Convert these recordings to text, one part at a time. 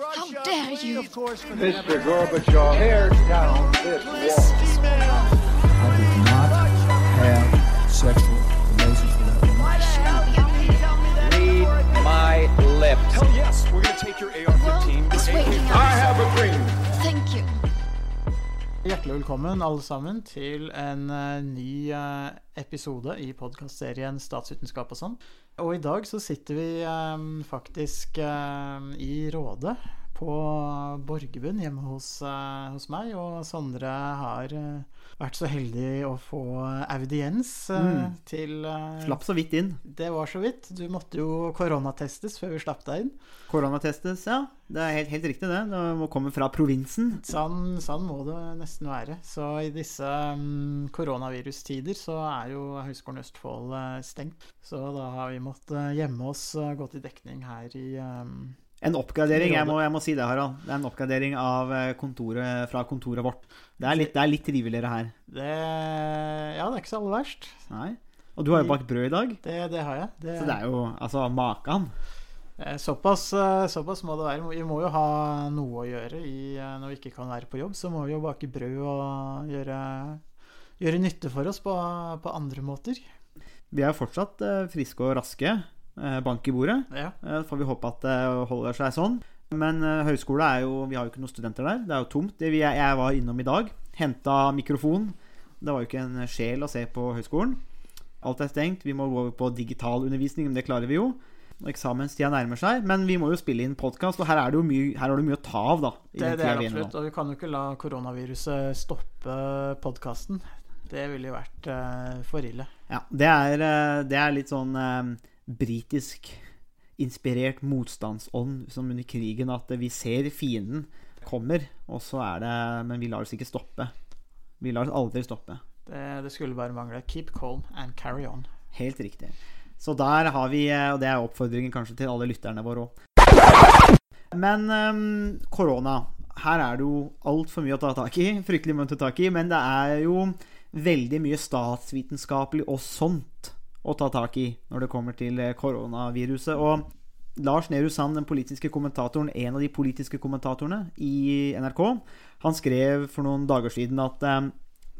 How dare you? Mr. Gorbachev, tear down this wall. I did not have sexual relations with that woman. Read my lips. Hell yes, we're gonna take your AR-15. Well, I have a dream. Thank you. Hjertelig velkommen alle sammen til en eh, ny eh, episode i podkastserien Statsvitenskap og sånn. Og i dag så sitter vi eh, faktisk eh, i Råde på Borgebunn hjemme hos, eh, hos meg, og Sondre har eh, vært så heldig å få audiens eh, Mm. til Slapp så vidt inn. Det var så vidt. Du måtte jo koronatestes før vi slapp deg inn. Koronatestes, ja. Det er helt, helt riktig, det. Det må komme fra provinsen. Sånn, sånn må det nesten være. Så i disse um, koronavirustider så er jo Høgskolen Østfold stengt. Så da har vi måttet gjemme oss og gå til dekning her i um, En oppgradering, jeg må, jeg må si det, Harald. Det er en oppgradering av eh, kontoret fra kontoret vårt. Det er litt, det er litt triveligere her. Det Ja, det er ikke så aller verst. Nei. Og du har jo bakt brød i dag. Det, det har jeg. Det, Så det er jo altså makan. eh, såpass, eh, såpass må det være. Vi må jo ha noe å gjøre i, når vi ikke kan være på jobb. Så må vi jo bake brød og gjøre, gjøre nytte for oss på, på andre måter. Vi er fortsatt eh, friske og raske. Eh, bank i bordet. Ja. Eh, får vi håpe at det holder seg sånn. Men eh, høyskole er jo Vi har jo ikke noen studenter der. Det er jo tomt. Det jeg, jeg var innom i dag. Henta mikrofon. Det var jo ikke en sjel å se på høyskolen. Alt er stengt. Vi må gå over på digital undervisning, men det klarer vi jo. Eksamenstida nærmer seg, men vi må jo spille inn podkast, og her er det jo mye, her er det mye å ta av, da. i Det, det er det er absolutt. Og vi kan jo ikke la koronaviruset stoppe podkasten. Det ville jo vært uh, for ille. Ja, det er, det er litt sånn eh, britisk inspirert motstandsånd som under krigen, at vi ser fienden kommer, og så er det Men vi lar oss ikke stoppe. Vi lar oss aldri stoppe. Det, det skulle bare mangle. Keep calm and carry on. Helt riktig. Så der har vi Og det er oppfordringen kanskje til alle lytterne våre òg. Men um, korona. Her er det jo altfor mye å ta tak i. Fryktelig mye å ta tak i. Men det er jo veldig mye statsvitenskapelig og sånt å ta tak i når det kommer til eh, koronaviruset. Og Lars Nehru Sand, den politiske kommentatoren, en av de politiske kommentatorene i NRK, han skrev for noen dager siden at eh,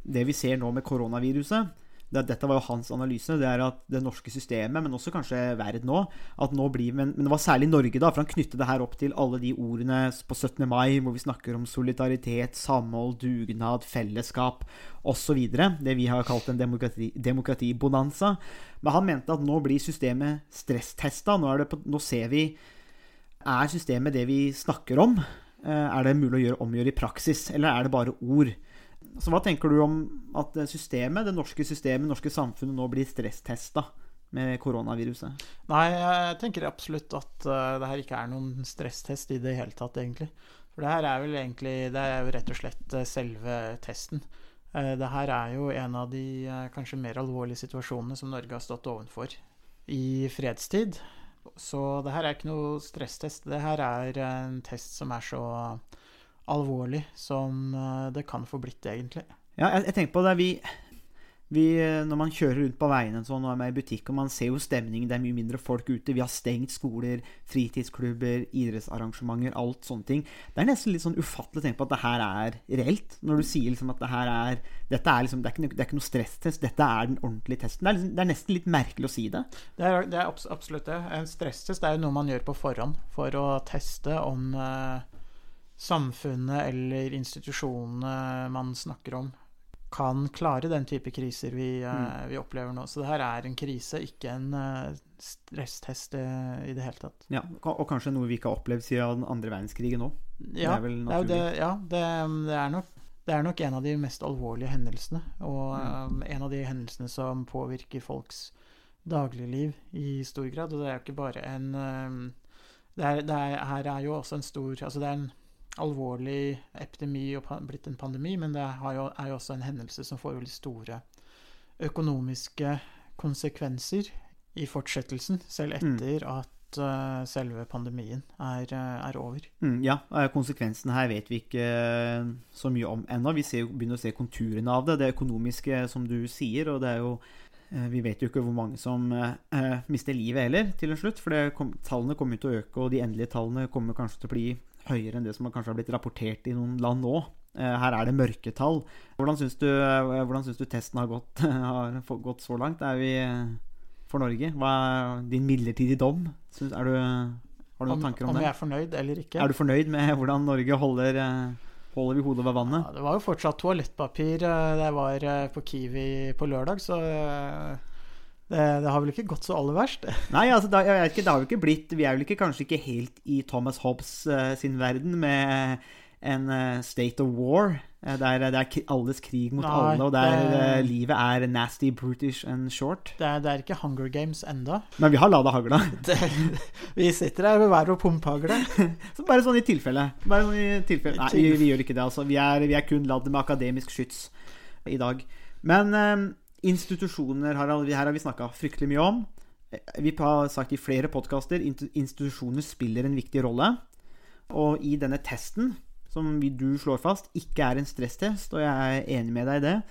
det vi ser nå med koronaviruset det, Dette var jo hans analyse. Det er at det norske systemet, men også kanskje verden nå, at nå blir, men, men det var særlig Norge, da, for han knyttet det her opp til alle de ordene på 17. mai hvor vi snakker om solidaritet, samhold, dugnad, fellesskap osv. Det vi har kalt en demokrati, demokratibonanza. Men han mente at nå blir systemet stresstesta. Nå, nå ser vi Er systemet det vi snakker om? Eh, Er det mulig å gjøre omgjøre i praksis, eller er det bare ord? Så hva tenker du om at systemet, det norske systemet, det norske samfunnet nå blir stresstesta med koronaviruset? Nei, jeg tenker absolutt at eh, det her ikke er noen stresstest i det hele tatt, egentlig. For det her er vel egentlig Det er jo rett og slett eh, selve testen. Eh, det her er jo en av de kanskje mer alvorlige situasjonene som Norge har stått ovenfor i fredstid. Så det her er ikke noe stresstest. Det her er en test som er så alvorlig som eh, det kan få blitt, egentlig. Ja, jeg, jeg tenker på det vi, vi Når man kjører rundt på veiene sånn, og er med i butikk, og man ser jo stemningen, det er mye mindre folk ute. Vi har stengt skoler, fritidsklubber, idrettsarrangementer, alt sånne ting. Det er nesten litt sånn ufattelig å tenke på at det her er reelt. Når du sier liksom at det her er Dette er liksom Det er ikke, det er ikke noe stresstest, dette er den ordentlige testen. Det er, liksom, det er nesten litt merkelig å si det. Det er, det abs absolutt det. En stresstest er jo noe man gjør på forhånd for å teste om eh, samfunnet eller institusjonene man snakker om, kan klare den type kriser vi, mm. vi opplever nå. Så det her er en krise, ikke en eh, stresstest eh, i det hele tatt. Ja, Og kanskje noe vi ikke har opplevd siden den andre verdenskrigen òg. Ja, det er det, ja det, det, er nok, det er nok en av de mest alvorlige hendelsene. Og Mm. eh, en av de hendelsene som påvirker folks dagligliv i stor grad. Og det er jo ikke bare en eh, det er, det er, Her er jo også en stor Altså det er en alvorlig epidemi og blitt en pandemi, men det har jo, er jo også en hendelse som får veldig store økonomiske konsekvenser i fortsettelsen, selv Mm. etter at eh, selve pandemien er, eh, er over. Mm, ja, eh, konsekvensen her vet vi ikke så mye om ennå. Vi ser, begynner å se konturene av det. Det økonomiske, som du sier, og det er jo Vi vet jo ikke hvor mange som mister livet heller, til en slutt. For det kom, tallene kommer til å øke, og de endelige tallene kommer kanskje til å bli høyere enn det som kanskje har blitt rapportert i noen land nå. Eh, her er det mørketall. Hvordan syns du, eh, hvordan syns du testen har gått, har gått så langt? Er vi eh, for Norge? Hva er din midlertidige dom? Syns, er du, har du noen Om, tanker om, om det? jeg er fornøyd eller ikke. Er du fornøyd med hvordan Norge holder, holder vi hodet over vannet? Ja, det var jo fortsatt toalettpapir Det da jeg var på Kiwi på lørdag, så det, det har vel ikke gått så aller verst. Nei, altså, da, jeg vet ikke, det har jo ikke blitt Vi er vel ikke, kanskje ikke helt i Thomas Hobbes uh, sin verden med en uh, state of war. eh, der det er alles krig mot Nei, alle, og der livet er nasty, brutish and short. Det er, det er ikke Hunger Games enda. Men vi har lada hagla. Vi sitter her med hver vår pumphagle. Så bare sånn i tilfelle. Bare sånn i tilfelle. Nei, vi, vi gjør ikke det, altså. Vi er, vi er kun ladd med akademisk skyts i dag. Men institusjoner her har vi snakka fryktelig mye om. Eh, Vi har sagt i flere podkaster institusjoner spiller en viktig rolle. Og i denne testen, som du slår fast, ikke er en stresstest, og jeg er enig med deg i det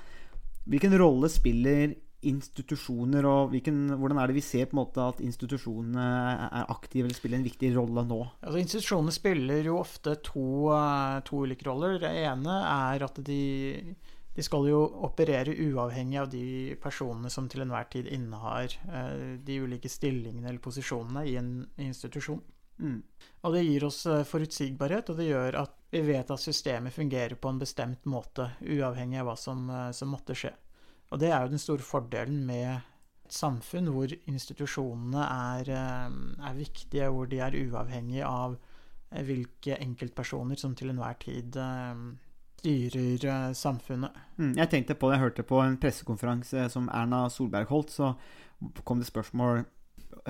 Hvilken rolle spiller institusjoner, og hvilken, hvordan er det vi ser på en måte at institusjonene er aktive eller spiller en viktig rolle nå? Altså, institusjonene spiller jo ofte to, eh, to ulike roller. Det ene er at de, de skal jo operere uavhengig av de personene som til enhver tid innehar eh, de ulike stillingene eller posisjonene i en institusjon. Mm. Og det gir oss eh, forutsigbarhet, og det gjør at vi vet at systemet fungerer på en bestemt måte, uavhengig av hva som, eh, som måtte skje. Og det er jo den store fordelen med et samfunn hvor institusjonene er, er viktige, hvor de er uavhengige av hvilke enkeltpersoner som til enhver tid styrer eh, samfunnet. Mm, jeg tenkte på det, jeg hørte på en pressekonferanse som Erna Solberg holdt, så kom det spørsmål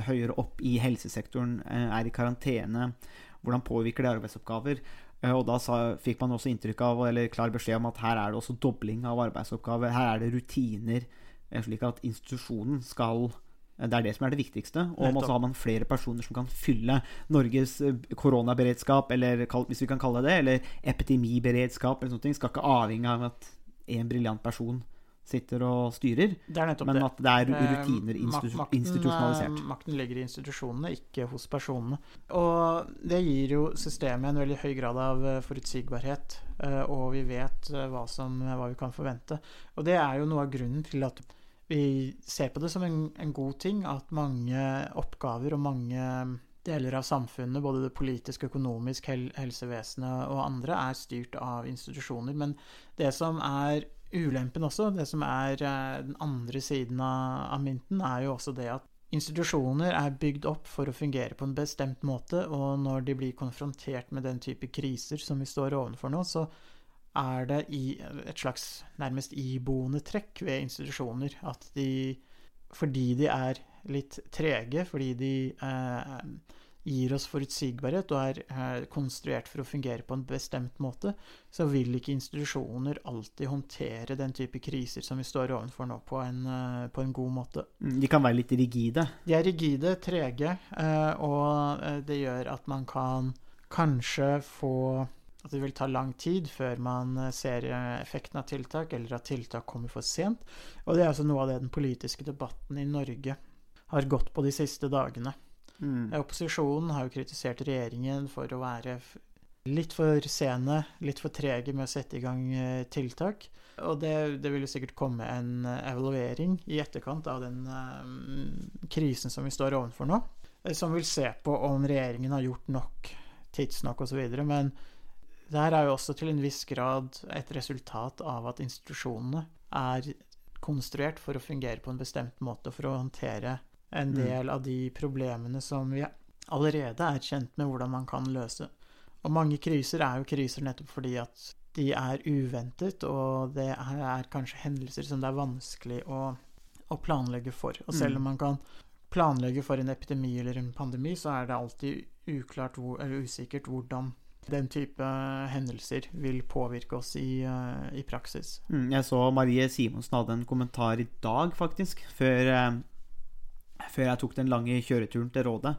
høyere opp i helsesektoren, eh, er i karantene, hvordan påvirker det arbeidsoppgaver? Eh, Og da sa, fikk man også inntrykk av, eller klar beskjed om at her er det også dobling av arbeidsoppgaver. Her er det rutiner, eh, slik at institusjonen skal eh, Det er det som er det viktigste. Og så har man flere personer som kan fylle Norges eh, koronaberedskap, eller hvis vi kan kalle det eller epidemiberedskap, eller sånne ting, skal ikke avhenge av at en briljant person sitter og styrer, er men det. at det er Eh, rutiner institu makten, institusjonalisert. eh, Makten ligger i institusjonene, ikke hos personene. Og det gir jo systemet en veldig høy grad av eh, forutsigbarhet, eh, og vi vet eh, hva, som, hva vi kan forvente. Og det er jo noe av grunnen til at vi ser på det som en, en god ting at mange oppgaver og mange deler av samfunnet, både det politiske, økonomisk, hel helsevesenet og andre, er styrt av institusjoner. Men det som er ulempen også, det som er eh, den andre siden av, av mynten, er jo også det at institusjoner er bygd opp for å fungere på en bestemt måte, og når de blir konfrontert med den type kriser som vi står overfor nå, så er det i et slags nærmest iboende trekk ved institusjoner at de fordi de er litt trege, fordi de eh, gir oss forutsigbarhet og er eh, konstruert for å fungere på en bestemt måte, så vil ikke institusjoner alltid håndtere den type kriser som vi står overfor nå, på en, eh, på en god måte. Mm, De kan være litt rigide. De er rigide, trege, eh, og eh, det gjør at man kan kanskje få at det vil ta lang tid før man eh, ser eh, effekten av tiltak, eller at tiltak kommer for sent. Og det er altså noe av det den politiske debatten i Norge har gått på de siste dagene. Mm. Eh, Opposisjonen har jo kritisert regjeringen for å være litt for sene, litt for trege med å sette i gang tiltak. Og det, det vil jo sikkert komme en evaluering i etterkant av den um, krisen som vi står overfor nå, som vil se på om regjeringen har gjort nok, tidsnok osv. Men det her er jo også til en viss grad et resultat av at institusjonene er konstruert for å fungere på en bestemt måte for å håndtere en Mm. del av de problemene som vi allerede er kjent med hvordan man kan løse. Og mange kriser er jo kriser nettopp fordi at de er uventet, og det er, er kanskje hendelser som det er vanskelig å, å planlegge for. Og selv om man kan planlegge for en epidemi eller en pandemi, så er det alltid uklart hvor, eller usikkert hvordan den type hendelser vil påvirke oss i, eh, i praksis. Mm, Jeg så Marie Simonsen hadde en kommentar i dag, faktisk, før, eh, før jeg tok den lange kjøreturen til Rådet.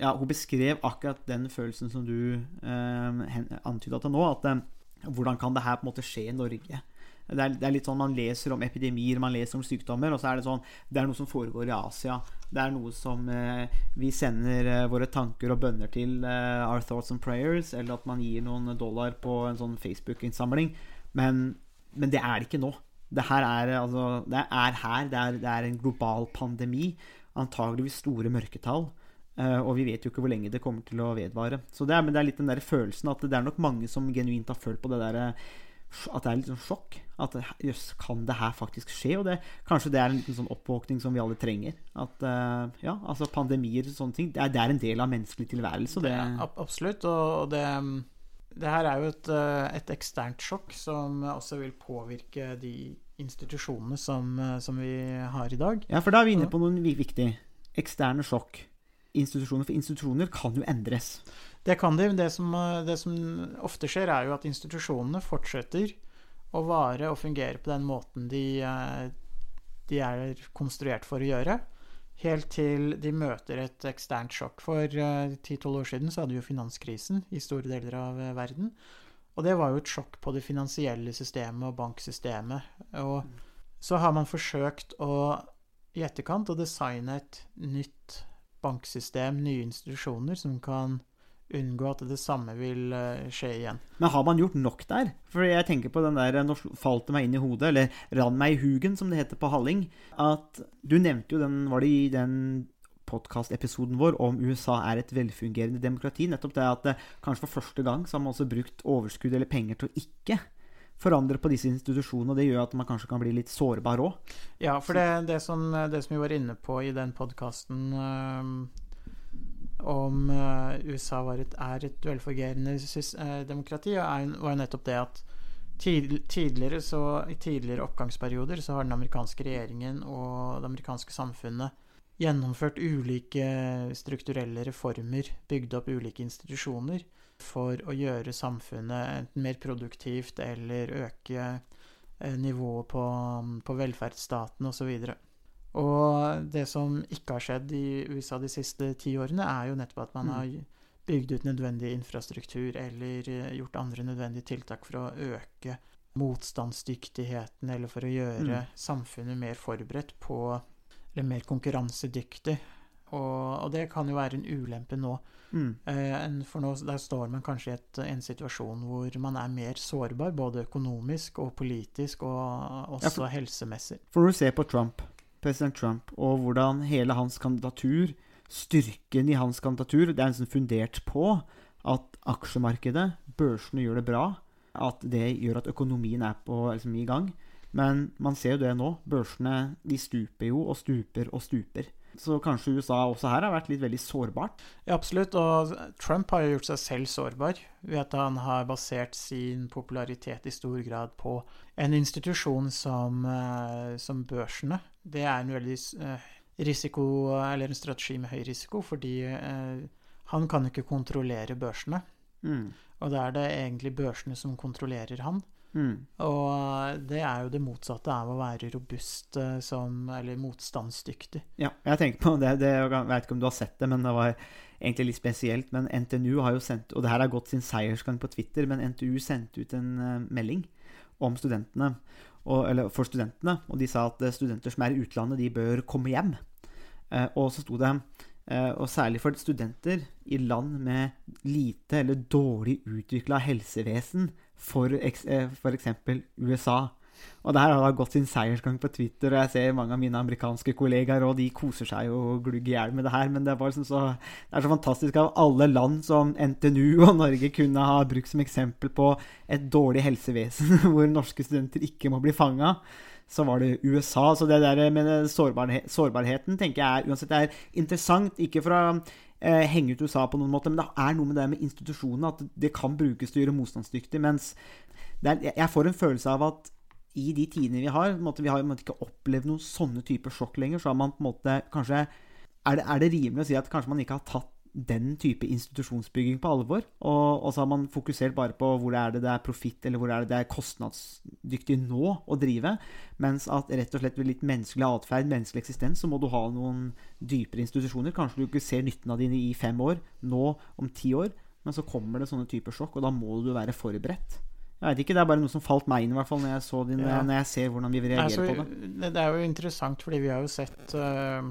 Ja, hun beskrev akkurat den følelsen som du eh, antyda til nå. At eh, hvordan kan det her på en måte skje i Norge? Det er, det er litt sånn Man leser om epidemier, man leser om sykdommer, og så er det sånn Det er noe som foregår i Asia. Det er noe som eh, vi sender eh, våre tanker og bønner til. Eh, our thoughts and prayers. Eller at man gir noen dollar på en sånn Facebook-innsamling. Men, men det er det ikke nå. Det her er, altså, det er her. Det er, det er en global pandemi. Antageligvis store mørketall. Eh, og vi vet jo ikke hvor lenge det kommer til å vedvare. Så det er, men det er litt den der følelsen at det er nok mange som genuint har følt på det der eh, At det er litt sånn sjokk. At jøss, kan det her faktisk skje? Og det, kanskje det er en liten sånn oppvåkning som vi alle trenger. At uh, ja, altså pandemier og sånne ting, det er, det er en del av menneskelig tilværelse. Det, Ja, ab- absolutt. Og det, det her er jo et, eh, et eksternt sjokk som også vil påvirke de institusjonene som, eh, som vi har i dag. ja, for da er vi inne på noe vi- viktig. Eksterne sjokk. Institusjoner. For institusjoner kan jo endres. Det kan de. Det som, eh, det som ofte skjer, er jo at institusjonene fortsetter å vare og fungere på den måten de, eh, de er konstruert for å gjøre. Helt til de møter et eksternt sjokk. For eh, 10-12 år siden så hadde vi jo finanskrisen i store deler av eh, verden. Og det var jo et sjokk på det finansielle systemet og banksystemet. Og så har man forsøkt å i etterkant å designe et nytt banksystem, nye institusjoner, som kan unngå at det samme vil eh, skje igjen. Men har man gjort nok der? For jeg tenker på den der Nå falt det meg inn i hodet, eller rann meg i hugen, som det heter på Halling, at du nevnte jo den Var det i den podkastepisoden vår om USA er et velfungerende demokrati? Nettopp det at det, kanskje for første gang så har man også brukt overskudd eller penger til å ikke forandre på disse institusjonene, og det gjør at man kanskje kan bli litt sårbar òg. Ja, for det, det, som, det som vi var inne på i den podkasten om eh, USA et, er et velfungerende eh, demokrati, var jo nettopp det at tidligere så, i tidligere oppgangsperioder så har den amerikanske regjeringen og det amerikanske samfunnet gjennomført ulike strukturelle reformer, bygd opp ulike institusjoner for å gjøre samfunnet enten mer produktivt eller øke eh, nivået på, på velferdsstaten osv. Og det som ikke har skjedd i USA de siste ti årene, er jo nettopp at man Mm. har bygd ut nødvendig infrastruktur eller eh, gjort andre nødvendige tiltak for å øke motstandsdyktigheten, eller for å gjøre Mm. samfunnet mer forberedt på Eller mer konkurransedyktig. Og, og det kan jo være en ulempe nå. Mm. Eh, for nå der står man kanskje i et, en situasjon hvor man er mer sårbar, både økonomisk og politisk, og også Ja, for- helsemessig. For når du ser på Trump, president Trump, og hvordan hele hans kandidatur, styrken i hans kandidatur, det er liksom fundert på at aksjemarkedet, børsene gjør det bra, at det gjør at økonomien er på, liksom, i gang. Men man ser jo det nå. Børsene de stuper jo og stuper og stuper. Så kanskje USA også her har vært litt veldig sårbart. Ja, absolutt. Og Trump har jo gjort seg selv sårbar ved at han har basert sin popularitet i stor grad på en institusjon som, eh, som børsene. Det er en veldig eh, risiko, eller en strategi med høy risiko, fordi eh, han kan ikke kontrollere børsene. Mm. Og da er det egentlig børsene som kontrollerer han. Mm. Og det er jo det motsatte av å være robust eh, som, eller motstandsdyktig. Ja, jeg tenker på det, det Jeg vet ikke om du har sett det, men det var egentlig litt spesielt. Men NTNU har jo sendt Og det her har gått sin seiersgang på Twitter, men NTU sendte ut en eh, melding om studentene, og, eller for studentene. Og de sa at eh, studenter som er i utlandet, de bør komme hjem. Eh, og så sto det eh, Og særlig for studenter i land med lite eller dårlig utvikla helsevesen, for, eks- for eksempel USA. Og det her har da gått sin seiersgang på Twitter, og jeg ser mange av mine amerikanske kollegaer, og de koser seg jo glugg i hjel med det her, men det, er bare sånn så, det er så fantastisk av alle land som NTNU og Norge kunne ha brukt som eksempel på et dårlig helsevesen, hvor norske studenter ikke må bli fanga. Så var det USA. Så det der med sårbarhe sårbarheten tenker jeg er uansett er interessant. Ikke for å eh, henge ut USA på noen måte, men det er noe med det med institusjonene at det kan brukes til å gjøre motstandsdyktig. Mens er, jeg får en følelse av at i de tidene vi har, måte, vi har måte ikke opplevd noen sånne typer sjokk lenger, så har man på en måte kanskje er det, er det rimelig å si at kanskje man ikke har tatt den type institusjonsbygging på alvor? Og, og så har man fokusert bare på hvor er det det er profitt, eller hvor er det det er kostnadsdyktig nå å drive? Mens at rett og slett ved litt menneskelig atferd, menneskelig eksistens, så må du ha noen dypere institusjoner. Kanskje du ikke ser nytten av dine i fem år, nå om ti år, men så kommer det sånne typer sjokk, og da må du være forberedt. Jeg vet ikke, det er bare noe som falt meg inn, i hvert fall, når jeg, så din, Ja. når jeg ser hvordan vi reagerer Altså, på det. det, det er jo interessant, fordi vi har jo sett uh,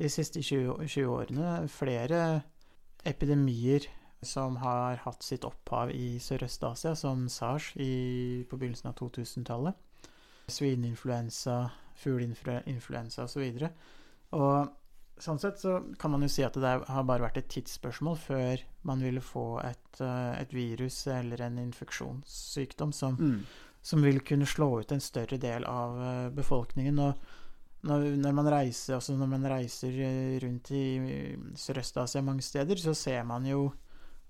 de siste 20, 20 årene flere epidemier som har hatt sitt opphav i Sørøst-Asia, som SARS i, på begynnelsen av 2000-tallet. Svineinfluensa, fugleinfluensa osv. Og, og sånn sett så kan man jo si at det har bare vært et tidsspørsmål før man ville få et, eh, et virus eller en infeksjonssykdom som Mm. som vil kunne slå ut en større del av eh, befolkningen. Og når, når, man reiser, altså når man reiser eh, rundt i Sørøst-Asia mange steder, så ser man jo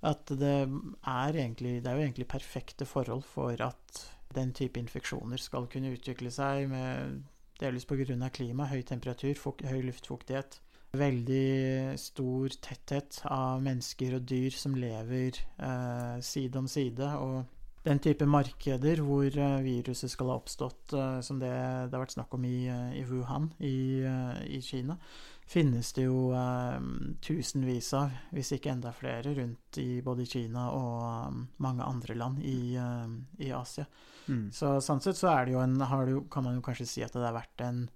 at det er, egentlig, det er jo egentlig perfekte forhold for at den type infeksjoner skal kunne utvikle seg, med, delvis pga. klima, høy temperatur, høy luftfuktighet. Veldig stor tetthet av mennesker og dyr som lever eh, side om side. og den type markeder hvor eh, viruset skal ha oppstått, eh, som det, det har vært snakk om i, eh, i Wuhan i, eh, i Kina, finnes det jo eh, tusenvis av, hvis ikke enda flere, rundt i både Kina og mange andre land i, i Asia. Mm. Så sånn sett så det en, har det kan man jo kanskje si at det har vært en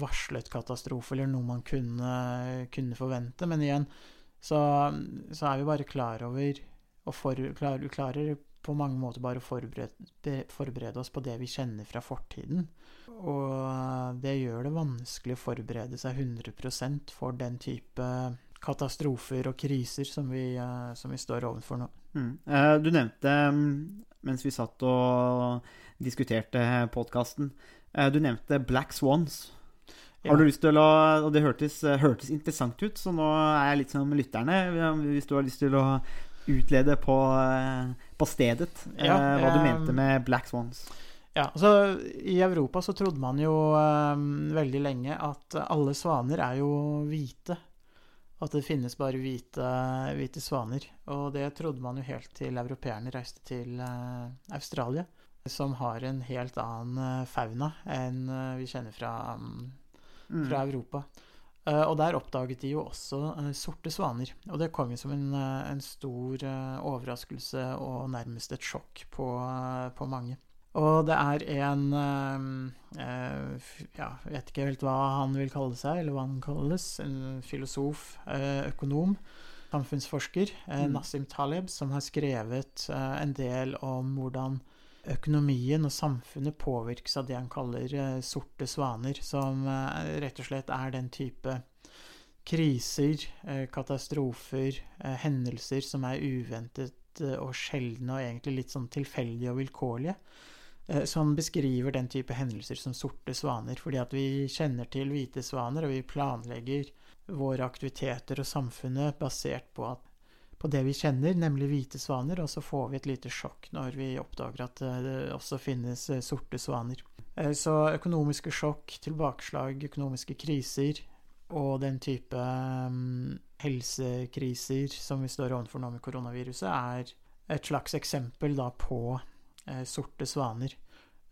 varslet katastrofe, eller noe man kunne, kunne forvente. Men igjen så, så er vi bare klar over, og for, klar, klarer på mange måter bare å forberede, forberede oss på det vi kjenner fra fortiden. Og det gjør det vanskelig å forberede seg 100% for den type katastrofer og kriser som vi, eh, som vi står overfor nå. Mm. Eh, Du nevnte, mm, mens vi satt og diskuterte podkasten, du nevnte Black Swans. Har du lyst til å Og det hørtes, hørtes interessant ut, så nå er jeg litt som lytterne. Hvis du har lyst til å utlede på, eh, på stedet eh, hva du eh, mente med Black Swans. Ja, altså I Europa så trodde man jo eh, veldig lenge at alle svaner er jo hvite. At det finnes bare hvite, hvite svaner. Og det trodde man jo helt til europeerne reiste til eh, Australia. Som har en helt annen eh, fauna enn eh, vi kjenner fra, Mm. Fra Europa. Uh, og der oppdaget de jo også uh, sorte svaner. Og det kom jo som en, uh, en stor overraskelse og nærmest et sjokk på, på mange. Og det er en Ja, jeg vet ikke helt hva han vil kalle seg, eller hva han kalles. En filosof, økonom, samfunnsforsker, Mm. Nassim Taleb, som har skrevet en del om hvordan økonomien og samfunnet påvirkes av det han kaller eh, sorte svaner, som eh, rett og slett er den type kriser, eh, katastrofer, hendelser som er uventet og sjeldne og egentlig litt sånn tilfeldige og vilkårlige. Så han beskriver den type hendelser som sorte svaner. Fordi at vi kjenner til hvite svaner, og vi planlegger våre aktiviteter og samfunnet basert på, at, på det vi kjenner, nemlig hvite svaner, og så får vi et lite sjokk når vi oppdager at eh, det også finnes eh, sorte svaner. Eh, Så økonomiske sjokk, tilbakeslag, økonomiske kriser og den type mm, helsekriser som vi står overfor nå med koronaviruset, er et slags eksempel da på sorte svaner.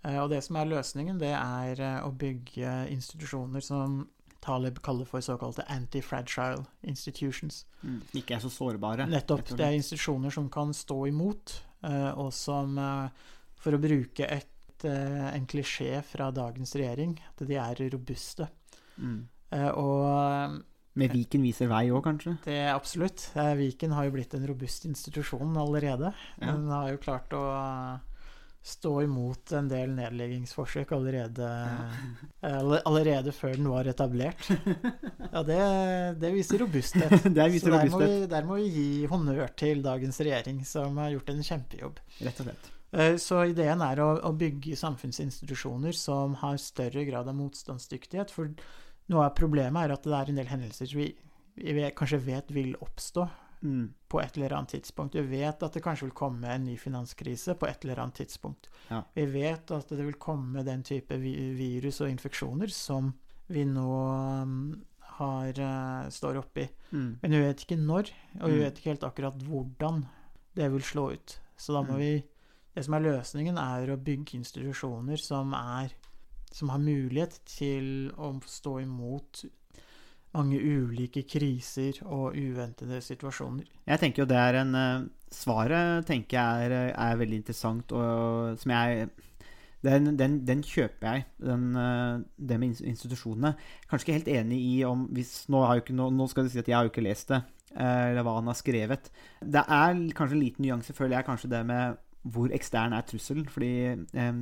Og det som er løsningen, det er å bygge institusjoner som Taleb kaller for såkalte anti-fragile institutions. Mm. Ikke er så sårbare. Nettopp. Det er institusjoner som kan stå imot, eh, og som, eh, for å bruke et, eh, en klisjé fra dagens regjering, at de er robuste. Mm. Og Med Viken viser vei òg, kanskje? det er absolutt. Viken har jo blitt en robust institusjon allerede. Ja. Den har jo klart å stå imot en del nedleggingsforsøk allerede, ja. allerede før den var etablert. Ja, det, det viser robusthet. Det viser Så der må, robusthet. vi, der må vi gi honnør til dagens regjering, som har gjort en kjempejobb. Rett og slett. Eh, Så ideen er å, å bygge samfunnsinstitusjoner som har større grad av motstandsdyktighet. For noe av problemet er at det er en del hendelser vi, vi kanskje vet vil oppstå Mm. på et eller annet tidspunkt. Vi vet at det kanskje vil komme en ny finanskrise på et eller annet tidspunkt. Ja. Vi vet at det vil komme den type vi- virus og infeksjoner som vi nå um, har, eh, står oppi. Mm. Men vi vet ikke når, og vi Mm. vet ikke helt akkurat hvordan det vil slå ut. Så da må Mm. vi Det som er løsningen, er å bygge institusjoner som er som har mulighet til å stå imot mange ulike kriser og uventede situasjoner. Jeg tenker jo det er en eh, Svaret tenker jeg er, er veldig interessant, og som jeg den, den, den kjøper jeg, den, eh, det med institusjonene. Kanskje ikke helt enig i om hvis, nå, ikke, nå, skal du si at jeg har jo ikke lest det, eh, eller hva han har skrevet. Det er kanskje en liten nyanse, føler jeg, kanskje det med hvor ekstern er trusselen. Fordi eh,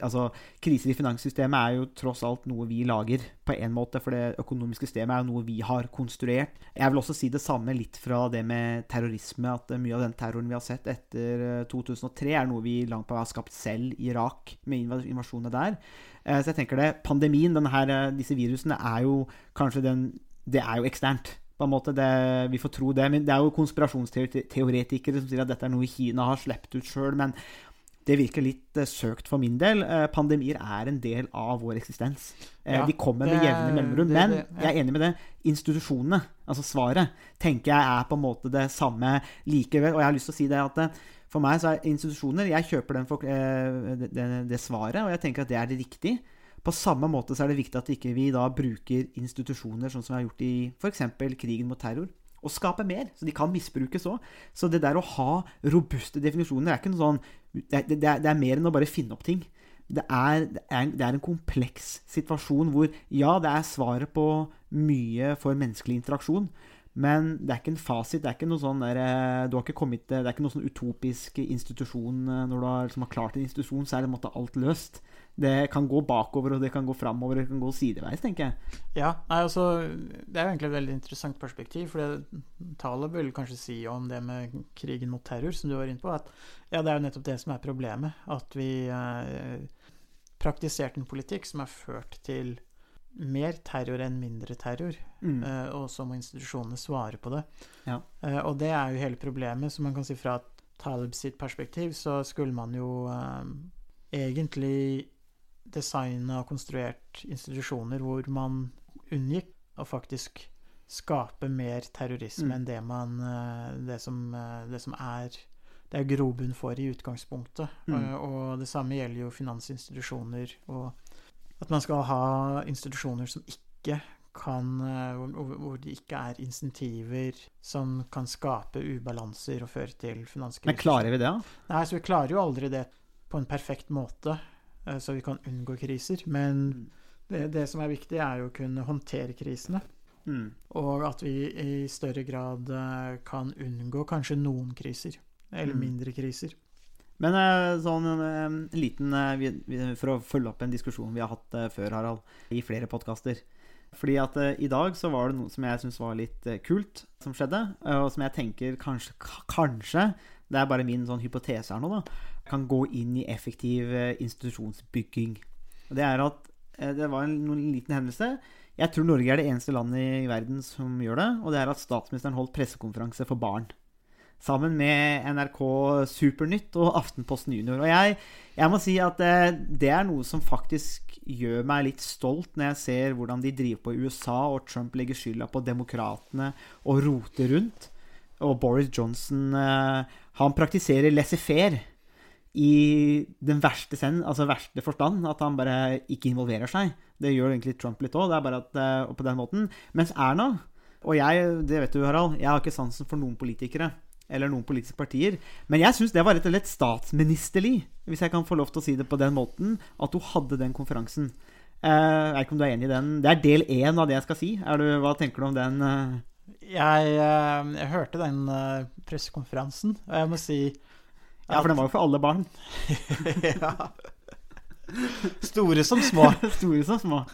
altså, kriser i finanssystemet er jo tross alt noe vi lager, på en måte. For det økonomiske systemet er jo noe vi har konstruert. Jeg vil også si det samme litt fra det med terrorisme. At eh, mye av den terroren vi har sett etter eh, 2003, er noe vi langt på vei har skapt selv i Irak, med invasjonene der. Eh, så jeg tenker det, pandemien, denne eh, disse virusene, er jo kanskje den Det er jo eksternt. På en måte, det, Vi får tro det. Men det er jo konspirasjonsteoretikere som sier at dette er noe Kina har sluppet ut sjøl. Men det virker litt eh, søkt for min del. Eh, pandemier er en del av vår eksistens. Eh, Ja, de kommer med jevne mellomrom. Men det- ja. jeg er enig med det. Institusjonene, altså svaret, tenker jeg er på en måte det samme likevel. Og jeg har lyst til å si det at for meg så er institusjoner Jeg kjøper den for, det, det, det svaret, og jeg tenker at det er det riktig. På samme måte så er det viktig at ikke vi da bruker institusjoner sånn som vi har gjort i f.eks. krigen mot terror. Og skape mer, så de kan misbrukes òg. Så det der å ha robuste definisjoner er ikke noe sånn Det, det, det, er, er mer enn å bare finne opp ting. Det er, det, er, det er en kompleks situasjon hvor ja, det er svaret på mye for menneskelig interaksjon. Men det er ikke en fasit. Det er ikke noe sånn der, eh, du har ikke kommet, det er ikke noe sånn utopisk institusjon. eh, Når du har, liksom, har klart en institusjon, så er det en måte alt løst. Det kan gå bakover, og det kan gå framover, og det kan gå sideveis, tenker jeg. Ja, nei, altså, Det er jo egentlig et veldig interessant perspektiv. For Taleb vil kanskje si om det med krigen mot terror, som du var inne på, at ja, det er jo nettopp det som er problemet. At vi eh, praktiserte en politikk som har ført til mer terror enn mindre terror. Mm. Uh, og så må institusjonene svare på det. Ja. Uh, og det er jo hele problemet. Så man kan si fra Taleb sitt perspektiv så skulle man jo uh, egentlig designa og konstruert institusjoner hvor man unngikk å faktisk skape mer terrorisme Mm. enn det man det som, det som er det er grobunn for i utgangspunktet. Mm. Og det samme gjelder jo finansinstitusjoner. Og at man skal ha institusjoner som ikke kan eh, hvor, det ikke er insentiver som kan skape ubalanser og føre til finanskriser. Men klarer vi det, da? Nei, så vi klarer jo aldri det på en perfekt måte, eh, så vi kan unngå kriser. Men det, det som er viktig, er jo å kunne håndtere krisene. Mm. Og at vi i større grad eh, kan unngå kanskje noen kriser. Eller Mm. mindre kriser. Men eh, sånn en, en liten eh, For å følge opp en diskusjon vi har hatt eh, før, Harald, i flere podkaster. Fordi at eh, i dag så var det noe som jeg syns var litt eh, kult som skjedde, eh, og som jeg tenker kanskje, kanskje Det er bare min sånn hypotese her nå, da. Kan gå inn i effektiv eh, institusjonsbygging. Og det er at eh, det var en, en liten hendelse. Jeg tror Norge er det eneste landet i verden som gjør det. Og det er at statsministeren holdt pressekonferanse for barn sammen med NRK Supernytt og Aftenposten Junior. Og jeg, jeg må si at det, det er noe som faktisk gjør meg litt stolt når jeg ser hvordan de driver på i USA, og Trump legger skylda på demokratene og roter rundt. Og Boris Johnson eh, han praktiserer laissez-faire i den verste, sen, altså verste forstand. At han bare ikke involverer seg. Det gjør egentlig Trump litt òg, det er bare at, eh, på den måten. Mens Erna og jeg, det vet du, Harald, jeg har ikke sansen for noen politikere eller noen politiske partier. Men jeg syns det var rett og slett statsministerlig, hvis jeg kan få lov til å si det på den måten, at hun hadde den konferansen. Eh, jeg vet ikke om du er enig i den. Det er del én av det jeg skal si. Du, hva tenker du om den? eh? Jeg, eh, jeg hørte den pressekonferansen, og jeg må si Ja, for den var jo for alle barn. ja. Store som små. Store som små.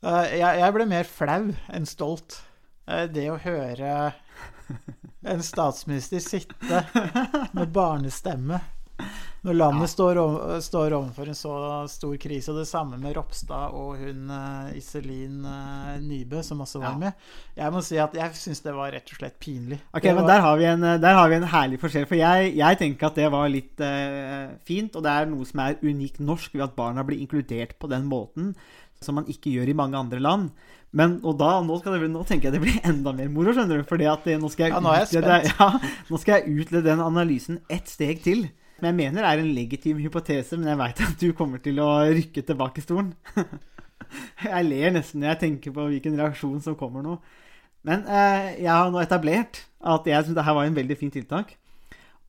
Jeg, ble mer flau enn stolt. Det å høre en statsminister sitte med barnestemme når landet står, over, står overfor en så stor krise. Og det samme med Ropstad og hun eh, Iselin eh, Nybø, som også var Ja. med. Jeg må si at jeg syns det var rett og slett pinlig. Ok, var... men der har, vi en, der har vi en herlig forskjell. For jeg, jeg tenker at det var litt eh, fint, og det er noe som er unikt norsk ved at barna blir inkludert på den måten som man ikke gjør i mange andre land. Men, og da, nå, skal det, nå tenker jeg det blir enda mer moro, skjønner du. For eh, nå skal jeg, Ja, nå utlede, ja, nå skal jeg utlede den analysen ett steg til. Som jeg mener er en legitim hypotese, men jeg veit at du kommer til å rykke tilbake i stolen. Jeg ler nesten når jeg tenker på hvilken reaksjon som kommer nå. Men eh, jeg har nå etablert at jeg syns dette var en veldig fint tiltak.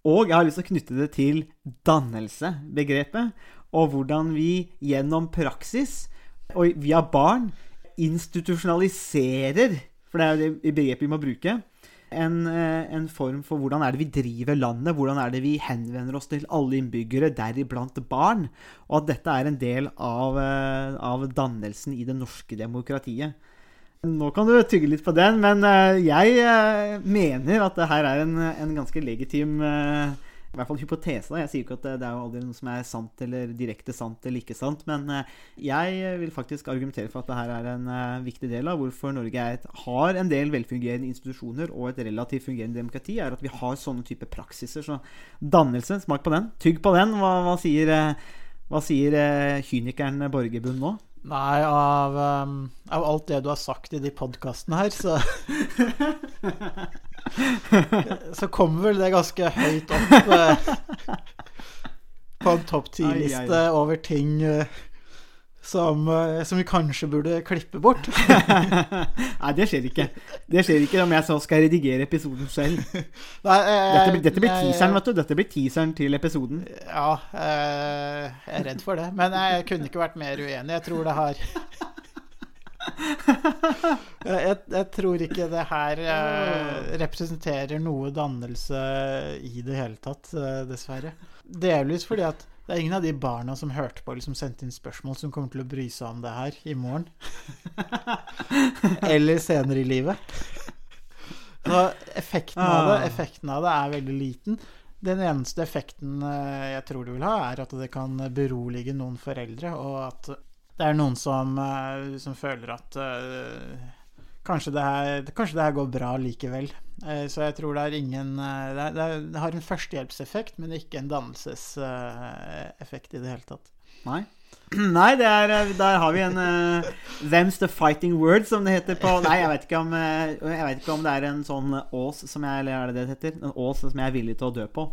Og jeg har lyst til å knytte det til dannelse-begrepet. Og hvordan vi gjennom praksis og via barn institusjonaliserer For det er jo det begrepet vi må bruke. En, eh, en form for hvordan er det vi driver landet, hvordan er det vi henvender oss til alle innbyggere, deriblant barn. Og at dette er en del av, eh, av dannelsen i det norske demokratiet. Nå kan du tygge litt på den, men eh, jeg mener at det her er en, en ganske legitim eh, i hvert fall hypotese. da. Jeg sier ikke at det, er jo aldri noe som er sant eller direkte sant eller ikke sant, men eh, jeg vil faktisk argumentere for at det her er en eh, viktig del av hvorfor Norge et, har en del velfungerende institusjoner og et relativt fungerende demokrati, er at vi har sånne type praksiser. Så dannelse, smak på den. Tygg på den. Hva, hva sier, eh, hva sier kynikeren Borgerbund nå? Nei, av, um, av alt det du har sagt i de podkastene her, så Så kommer vel det ganske høyt opp eh, på en topp ti-liste over ting eh, som, eh, som vi kanskje burde klippe bort. Nei, det skjer ikke. Det skjer ikke om jeg så skal redigere episoden selv. Nei, eh, Dette, blir- dette blir teaseren, vet du. Dette blir teaseren til episoden. Ja, eh, jeg er redd for det. Men jeg kunne ikke vært mer uenig. Jeg tror det har jeg, jeg, tror ikke det her eh, representerer noe dannelse i det hele tatt, eh, dessverre. Delvis fordi at det er ingen av de barna som hørte på, eller som sendte inn spørsmål, som kommer til å bry seg om det her i morgen. eller senere i livet. Så effekten av det, Ah. effekten av det er veldig liten. Den eneste effekten eh, jeg tror det vil ha, er at det kan berolige noen foreldre, og at det er noen som, eh, som føler at uh, kanskje, det her, kanskje det her går bra likevel. Uh, Så jeg tror det er ingen uh, Det, er, det, har en førstehjelpseffekt, men ikke en dannelseseffekt i det hele tatt. Nei. Nei, det er, der har vi en Them's the fighting word, som det heter på Nei, jeg vet ikke om, jeg vet ikke om det er en sånn ås som jeg Eller er det det det heter? En ås som jeg er villig til å dø på.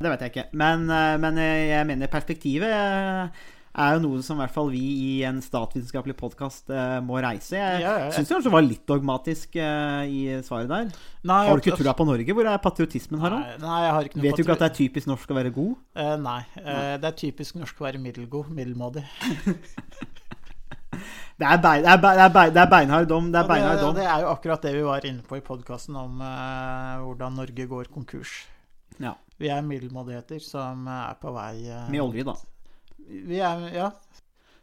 Det vet jeg ikke. Men, men jeg mener perspektivet er jo noe som i hvert fall vi i en statsvitenskapelig podkast må reise. Jeg Ja, ja, ja. syns det kanskje var litt dogmatisk eh, i svaret der. Nei, Har du ikke trua på Norge? Hvor er patriotismen, Harald? Nei, nei, jeg har ikke noe Vet du ikke at det er typisk norsk å være god? Uh, nei. Uh, det er typisk norsk å være middelgod. Middelmådig. Det er, bein, det er, bein, det er, bein, det er beinhard dom. Det er det, beinhard dom. det er jo akkurat det vi var inne på i podkasten om uh, hvordan Norge går konkurs. Ja. Vi er middelmådigheter som eh, er på vei uh, Med olje, da. Vi er, ja.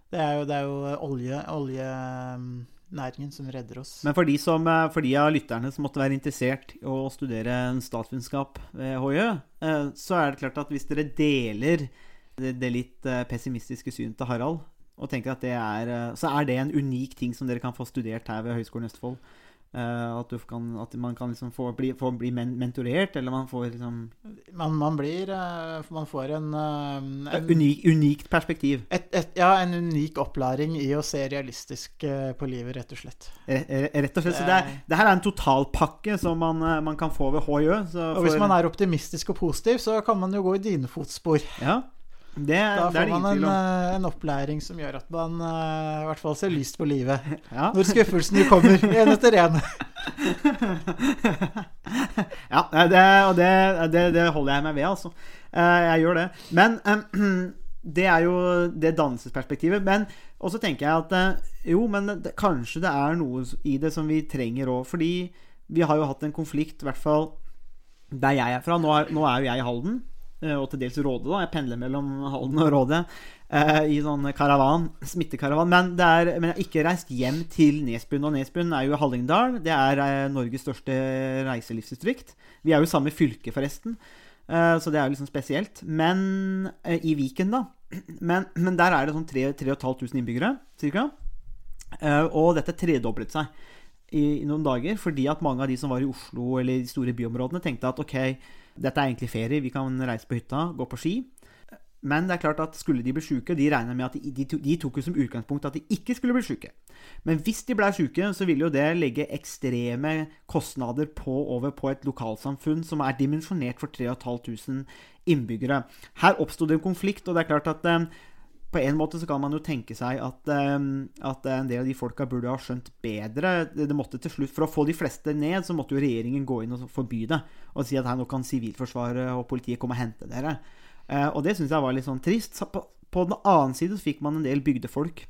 Det er jo, det er jo olje, oljenæringen som redder oss. Men for de, som, eh, for de av lytterne som måtte være interessert i å studere en statsvitenskap ved HiØ, eh, så er det klart at hvis dere deler det, litt eh, pessimistiske synet til Harald, og tenker at det er eh, Så er det en unik ting som dere kan få studert her ved Høgskolen Østfold. Eh, At, du kan, at man kan liksom få bli, få bli men mentorert, eller man får liksom Man, man blir eh, Man får en, eh, en unik, Unikt perspektiv. et, et, Ja, en unik opplæring i å se realistisk på livet, rett og slett. Re- re- Rett og slett. Så det, er, det her er en totalpakke som man, man kan få ved HJØ. Og hvis man er optimistisk og positiv, så kan man jo gå i dine fotspor. Ja, det, Da det får man en, eh, en opplæring som gjør at man uh, i hvert fall ser lyst på livet. Ja. Når skuffelsene kommer, én etter én. Ja, det, og det, det, det holder jeg meg ved, altså. Uh, Jeg gjør det. Men um, det er jo det dannelsesperspektivet. Men også tenker jeg at uh, jo, men kanskje det er noe i det som vi trenger òg. Fordi vi har jo hatt en konflikt, i hvert fall der jeg er fra. Nå er, nå er jo jeg i Halden, og til dels Råde. da Jeg pendler mellom Halden og Råde eh, i sånn karavan, smittekaravan. Men, det er, men jeg har ikke reist hjem til Nesbyen. Og Nesbyen er jo Hallingdal. Det er eh, Norges største reiselivsdistrikt. Vi er jo samme fylke, forresten. Eh, så det er jo liksom spesielt. Men eh, i Viken, da. Men, men der er det sånn 3500 innbyggere, cirka. Eh, og dette tredoblet seg i, i noen dager, fordi at mange av de som var i Oslo eller de store byområdene, tenkte at ok, dette er egentlig ferie, vi kan reise på hytta, gå på ski. Men det er klart at skulle de bli syke, de regna med at de, de, de tok jo som utgangspunkt at de ikke skulle bli syke. Men hvis de ble syke, så ville jo det legge ekstreme kostnader på, over på et lokalsamfunn som er dimensjonert for 3500 innbyggere. Her oppsto det en konflikt, og det er klart at eh, på en måte så kan man jo tenke seg at, eh, at en del av de folka burde ha skjønt bedre. Det, det måtte til slutt, For å få de fleste ned, så måtte jo regjeringen gå inn og forby det. Og si at her nå kan Sivilforsvaret og politiet komme og hente dere. Eh, og det syns jeg var litt sånn trist. Så på, på den annen side så fikk man en del bygdefolk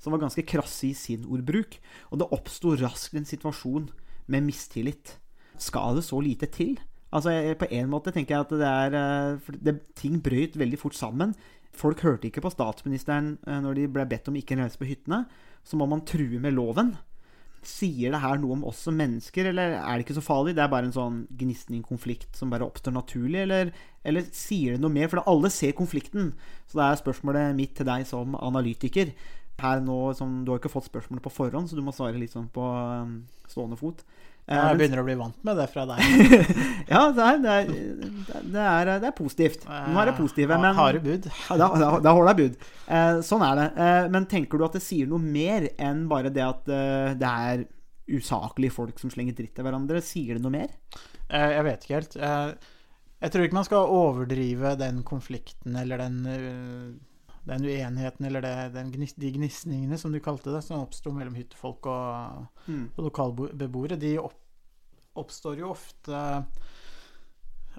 som var ganske krasse i sin ordbruk. Og det oppsto raskt en situasjon med mistillit. Skal det så lite til? Altså, jeg, På en måte tenker jeg at det er eh, det, Ting brøyt veldig fort sammen. Folk hørte ikke på statsministeren eh, når de ble bedt om ikke å reise på hyttene. Så må man true med loven. Sier det her noe om oss som mennesker, eller er det ikke så farlig? Det er bare en sånn gnisning, konflikt, som bare oppstår naturlig, eller, eller sier det noe mer? For alle ser konflikten. Så det er spørsmålet mitt til deg som analytiker. Her nå, som, Du har ikke fått spørsmålet på forhånd, så du må svare litt sånn på um, stående fot. Jeg begynner å bli vant med det fra deg. ja, det er, det, er, det, er, det er positivt. Nå er det positive, men Harde bud. da, da, da holder jeg bud. Eh, sånn er det. Eh, men tenker du at det sier noe mer enn bare det at eh, det er usaklige folk som slenger dritt til hverandre? Sier det noe mer? Eh, Jeg vet ikke helt. Eh, Jeg tror ikke man skal overdrive den konflikten eller den, eh, den uenigheten eller det, den, de gnisningene, som du kalte det, som oppsto mellom hyttefolk og, og lokalbeboere. De opp, oppstår jo ofte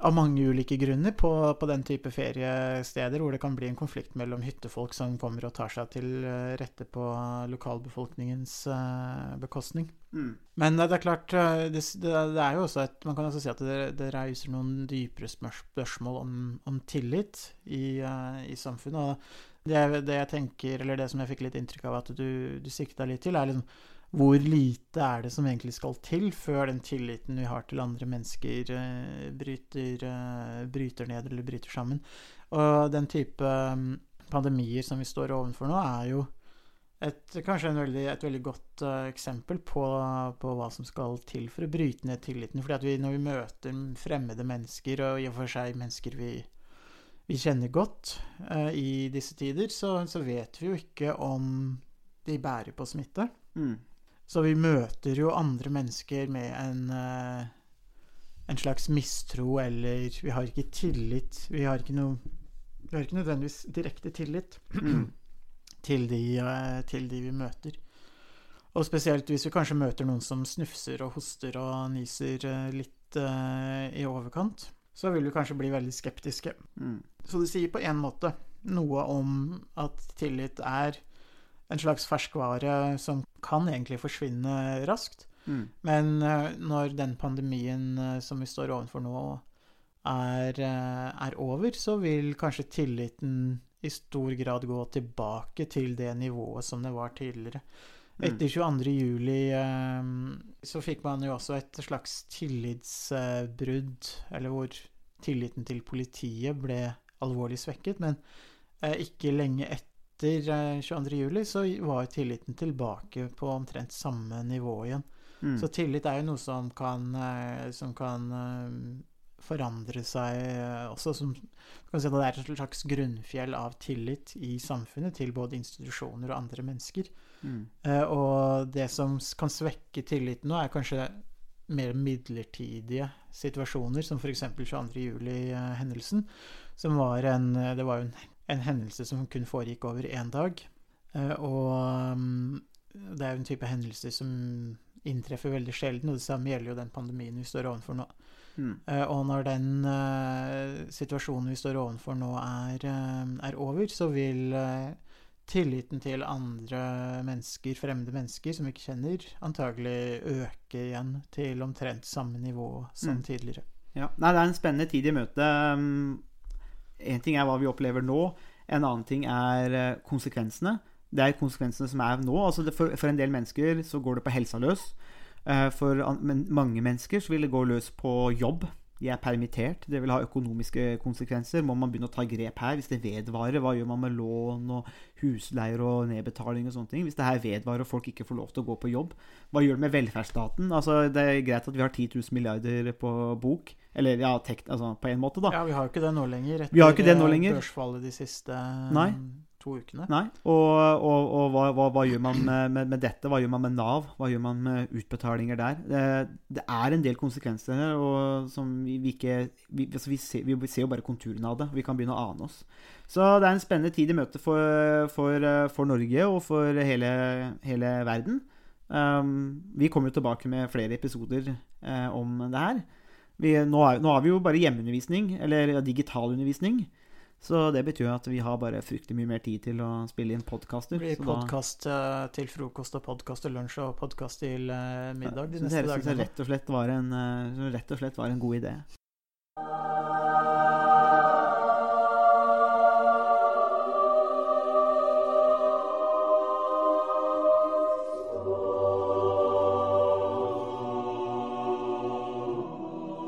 av mange ulike grunner på, på den type feriesteder hvor det kan bli en konflikt mellom hyttefolk som kommer og tar seg til eh, rette på lokalbefolkningens bekostning. bekostning. Men det er klart, eh, det, det, er jo også et Man kan også si at det, det reiser noen dypere spørsmål om, om tillit i, eh, i samfunnet. Og det, det jeg tenker, eller det som jeg fikk litt inntrykk av at du, du sikta litt til, er liksom hvor lite er det som egentlig skal til før den tilliten vi har til andre mennesker, eh, bryter, eh, bryter ned eller bryter sammen? Og den type mm, pandemier som vi står overfor nå, er jo et, kanskje veldig, et veldig godt uh, eksempel på, på hva som skal til for å bryte ned tilliten. Fordi at vi, når vi møter fremmede mennesker, og i og for seg mennesker vi, vi kjenner godt eh, i disse tider, så, så vet vi jo ikke om de bærer på smitte. Mm. Så vi møter jo andre mennesker med en, eh, en slags mistro, eller vi har ikke tillit. Vi har ikke noe Vi har ikke nødvendigvis direkte tillit til, de, eh, til de vi møter. Og spesielt hvis vi kanskje møter noen som snufser og hoster og nyser eh, litt eh, i overkant, så vil du kanskje bli veldig skeptiske. Mm. Så det sier på en måte noe om at tillit er en slags ferskvare som kan egentlig forsvinne raskt. Mm. Men eh, når den pandemien eh, som vi står overfor nå, er, eh, er over, så vil kanskje tilliten i stor grad gå tilbake til det nivået som det var tidligere. Mm. Etter 22. juli eh, så fikk man jo også et slags tillitsbrudd, eller hvor tilliten til politiet ble alvorlig svekket, men eh, ikke lenge etter eh, 22. juli så var tilliten tilbake på omtrent samme nivå igjen. Mm. Så tillit er jo noe som kan, eh, som kan eh, forandre seg eh, også. Som, kan si det er et slags grunnfjell av tillit i samfunnet til både institusjoner og andre mennesker. Mm. Eh, og det som kan svekke tilliten nå, er kanskje mer midlertidige situasjoner, som f.eks. 22.07-hendelsen. Som var en eh, Det var jo en, en hendelse som kun foregikk over én dag. Eh, og mm, det er jo en type hendelser som inntreffer veldig sjelden, og det samme gjelder jo den pandemien vi står overfor nå. Mm. Eh, og når den uh, situasjonen vi står overfor nå er, uh, er over, så vil tilliten til andre mennesker, fremmede mennesker som vi ikke kjenner, antagelig øke igjen til omtrent samme nivå som Mm. tidligere. Ja. Nei, det er en spennende tid i møte. Én ting er hva vi opplever nå, en annen ting er konsekvensene. Det er konsekvensene som er nå. Altså for, for en del mennesker så går det på helsa løs. Eh, For mange mennesker så vil det gå løs på jobb. De er permittert. Det vil ha økonomiske konsekvenser. Må man begynne å ta grep her hvis det vedvarer? Hva gjør man med lån og husleier og nedbetaling og sånne ting? Hvis det her vedvarer og folk ikke får lov til å gå på jobb, hva gjør det med velferdsstaten? Altså, det er greit at vi har 10 000 milliarder på bok. Eller ja, tekt, altså, på en måte, da. Ja, vi har jo ikke det nå lenger. Vi har ikke det nå eh, lenger. børsfallet de siste, Nei. To ukene. Nei. Og, og, og hva, hva, hva gjør man med, med, dette? Hva gjør man med Nav? Hva gjør man med utbetalinger der? Det, det er en del konsekvenser her, som vi, vi ikke vi, altså vi, ser, vi ser jo bare konturene av det. Vi kan begynne å ane oss. Så det er en spennende tid i møte for, for, for Norge og for hele, hele verden. Um, vi kommer jo tilbake med flere episoder eh, om det her. Vi, nå, er, nå har vi jo bare hjemmeundervisning, eller ja, digital undervisning. Så det betyr at vi har bare fryktelig mye mer tid til å spille inn podkaster. Det blir podkast uh, til frokost og podkast til lunsj og podkast til uh, middag de neste dagene. Det var en, uh, rett og slett var en god idé.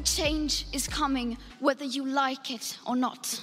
And change is coming whether you like it or not.